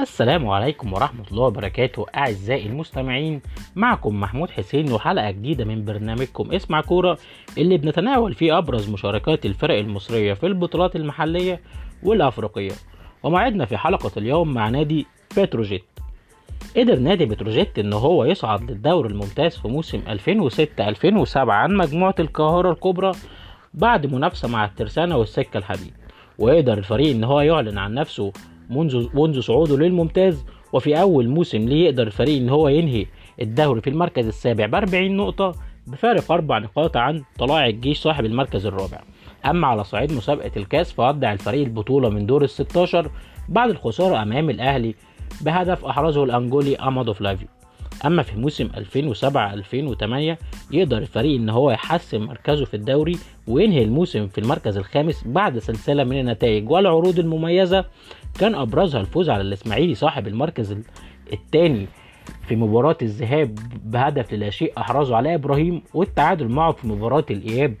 السلام عليكم ورحمة الله وبركاته أعزائي المستمعين معكم محمود حسين وحلقة جديدة من برنامجكم اسمع كورة اللي بنتناول فيه أبرز مشاركات الفرق المصرية في البطولات المحلية والأفريقية. وموعدنا في حلقة اليوم مع نادي بتروجيت. قدر نادي بتروجيت إن هو يصعد للدوري الممتاز في موسم 2006-2007 عن مجموعة القاهرة الكبرى بعد منافسة مع الترسانة والسكة الحديد. ويقدر الفريق إن هو يعلن عن نفسه منذ منذ صعوده للممتاز وفي أول موسم ليه يقدر الفريق ان هو ينهي الدوري في المركز السابع ب 40 نقطة بفارق أربع نقاط عن طلائع الجيش صاحب المركز الرابع. أما على صعيد مسابقة الكاس فودع الفريق البطولة من دور ال 16 بعد الخسارة أمام الأهلي بهدف أحرزه الأنجولي امادو فلافيو أما في موسم 2007 2008 يقدر الفريق إن هو يحسن مركزه في الدوري وينهي الموسم في المركز الخامس بعد سلسلة من النتائج. والعروض المميزة كان أبرزها الفوز على الإسماعيلي صاحب المركز الثاني في مباراة الذهاب بهدف لا شيء أحرزه علاء إبراهيم والتعادل معه في مباراة الإياب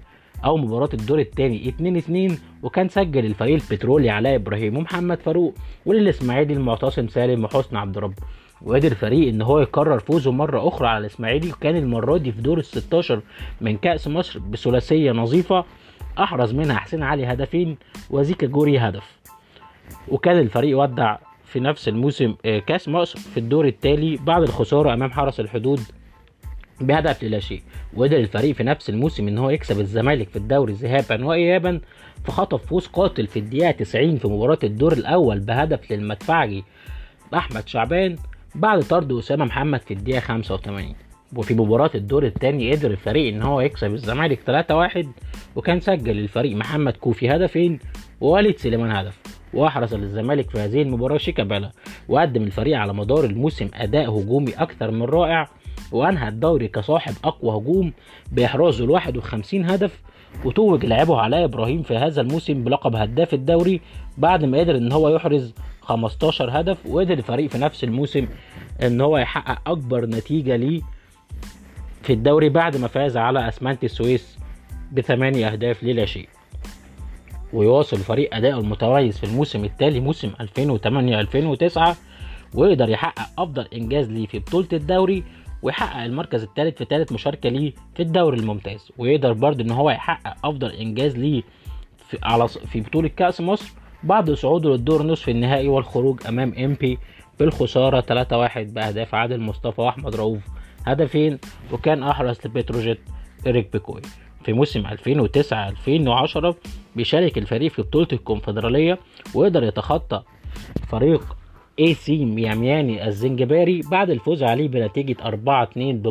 أو مباراة الدور الثاني 2 2 وكان سجل الفريق البترولي علاء إبراهيم ومحمد فاروق وللإسماعيلي المعتصم سالم وحسني عبد ربه وقدر الفريق إن هو يكرر فوزه مرة أخرى على الإسماعيلي. وكان المرة دي في دور ال 16 من كأس مصر بثلاثية نظيفة. أحرز منها حسين علي هدفين وزيكا جوري هدف. وكان الفريق ودع في نفس الموسم كأس مصر في الدور التالي بعد الخسارة أمام حرس الحدود بهدف لا شيء. وقدر الفريق في نفس الموسم إن هو يكسب الزمالك في الدوري ذهابا وايابا فخطف فوز قاتل في الدقيقة 90 في مباراة الدور الأول بهدف للمدفعجي أحمد شعبان. بعد طرد أسامة محمد في الدقيقة 85 وفي مباراة الدور الثاني قدر الفريق إن هو يكسب الزمالك 3-1 وكان سجل الفريق محمد كوفي هدفين ووليد سليمان هدف. وأحرز للزمالك في هذه المباراة شيكابالا وقدم الفريق على مدار الموسم أداء هجومي أكثر من رائع وأنهى الدوري كصاحب أقوى هجوم باحرازه ال 51 هدف وتوج لاعبه علاء إبراهيم في هذا الموسم بلقب هداف الدوري بعد ما قدر إن هو يحرز 15 هدف وقدر الفريق في نفس الموسم إن هو يحقق أكبر نتيجة ليه في الدوري بعد ما فاز على أسمنت السويس بثمانية أهداف للا شيء. ويواصل الفريق اداؤه المتميز في الموسم التالي موسم 2008 2009 ويقدر يحقق أفضل إنجاز ليه في بطولة الدوري ويحقق المركز الثالث في ثالث مشاركة ليه في الدوري الممتاز. ويقدر برضه إن هو يحقق أفضل إنجاز ليه في على في بطولة كأس مصر بعد صعوده للدور نصف النهائي والخروج أمام امبي بالخسارة 3-1 بأهداف عادل مصطفى وأحمد رؤوف. هدفين وكان أحرز لبتروجيت إيريك بيكوي. في موسم 2009 2010 بيشارك الفريق في بطولة الكونفدرالية ويقدر يتخطى فريق اي سي ميامياني الزنجباري بعد الفوز عليه بنتيجة 4 2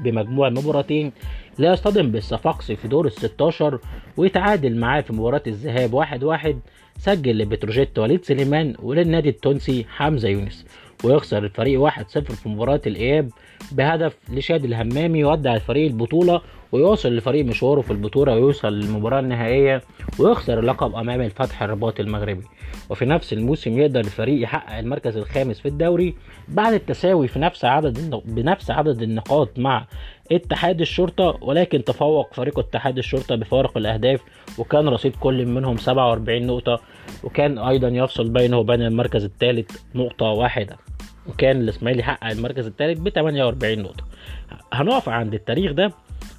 بمجموع مباراتين ليصطدم بالصفاقسي في دور ال 16 ويتعادل معاه في مباراة الذهاب 1 1 سجل لبتروجيت وليد سليمان وللنادي التونسي حمزة يونس ويخسر الفريق 1-0 في مباراة الإياب بهدف لشاد الهمامي يودع الفريق البطولة ويواصل الفريق مشواره في البطولة ويوصل للمباراة النهائية ويخسر اللقب أمام الفتح الرباط المغربي. وفي نفس الموسم يقدر الفريق يحقق المركز الخامس في الدوري بعد التساوي في نفس عدد بنفس عدد النقاط مع اتحاد الشرطة ولكن تفوق فريق اتحاد الشرطة بفارق الأهداف وكان رصيد كل منهم 47 نقطة وكان أيضا يفصل بينه وبين المركز الثالث نقطة واحدة وكان الإسماعيلي حقق المركز الثالث ب 48 نقطة. هنقف عند التاريخ ده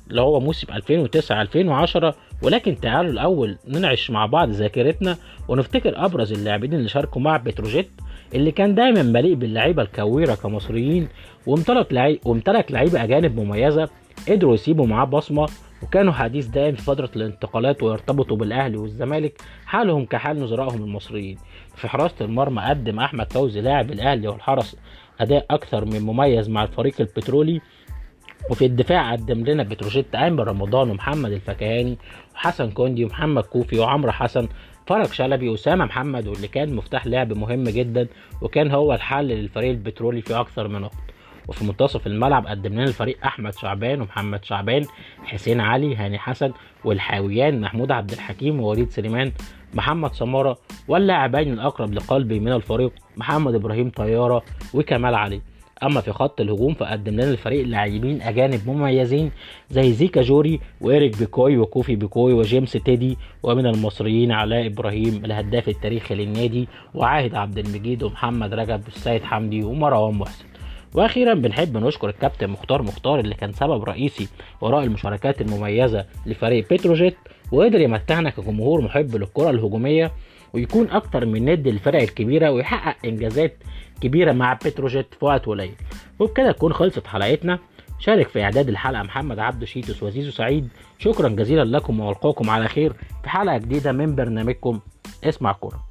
اللي هو موسم 2009 2010 ولكن تعالوا الأول ننعش مع بعض ذاكرتنا ونفتكر أبرز اللاعبين اللي شاركوا مع بتروجيت اللي كان دايما مليء باللعيبة الكويرة كمصريين وامتلك وامتلك لعيبة أجانب مميزة قدروا يسيبوا معاه بصمة وكانوا حديث دائم في فترة الانتقالات ويرتبطوا بالأهلي والزمالك حالهم كحال نظرائهم المصريين. في حراسة المرمى قدم أحمد فوزي لاعب الأهلي والحرس أداء أكثر من مميز مع الفريق البترولي وفي الدفاع قدم لنا بتروجيت عامر رمضان ومحمد الفكهاني وحسن كوندي ومحمد كوفي وعمرو حسن فرج شلبي وأسامة محمد واللي كان مفتاح لعب مهم جدا وكان هو الحل للفريق البترولي في أكثر من وقت وفي منتصف الملعب قدم لنا الفريق أحمد شعبان ومحمد شعبان حسين علي هاني حسن والحاويان محمود عبد الحكيم ووليد سليمان محمد سمارة واللاعبين الأقرب لقلبي من الفريق محمد إبراهيم طيارة وكمال علي. أما في خط الهجوم فقدم لنا الفريق لاعبين أجانب مميزين زي زيكا جوري وإيريك بيكوي وكوفي بيكوي وجيمس تيدي ومن المصريين علاء إبراهيم الهداف التاريخي للنادي وعاهد عبد المجيد ومحمد رجب والسيد حمدي ومروان محسن. وأخيرا بنحب نشكر الكابتن مختار مختار اللي كان سبب رئيسي وراء المشاركات المميزة لفريق بتروجيت وقدر يمتعنا كجمهور محب للكرة الهجومية ويكون أكتر من ند للفرق الكبيرة ويحقق إنجازات كبيرة مع بتروجيت في وقت قليل وبكده تكون خلصت حلقتنا. شارك في إعداد الحلقة محمد عبد شيتوس وزيزو سعيد. شكرا جزيلا لكم وألقاكم على خير في حلقة جديدة من برنامجكم اسمع كورة.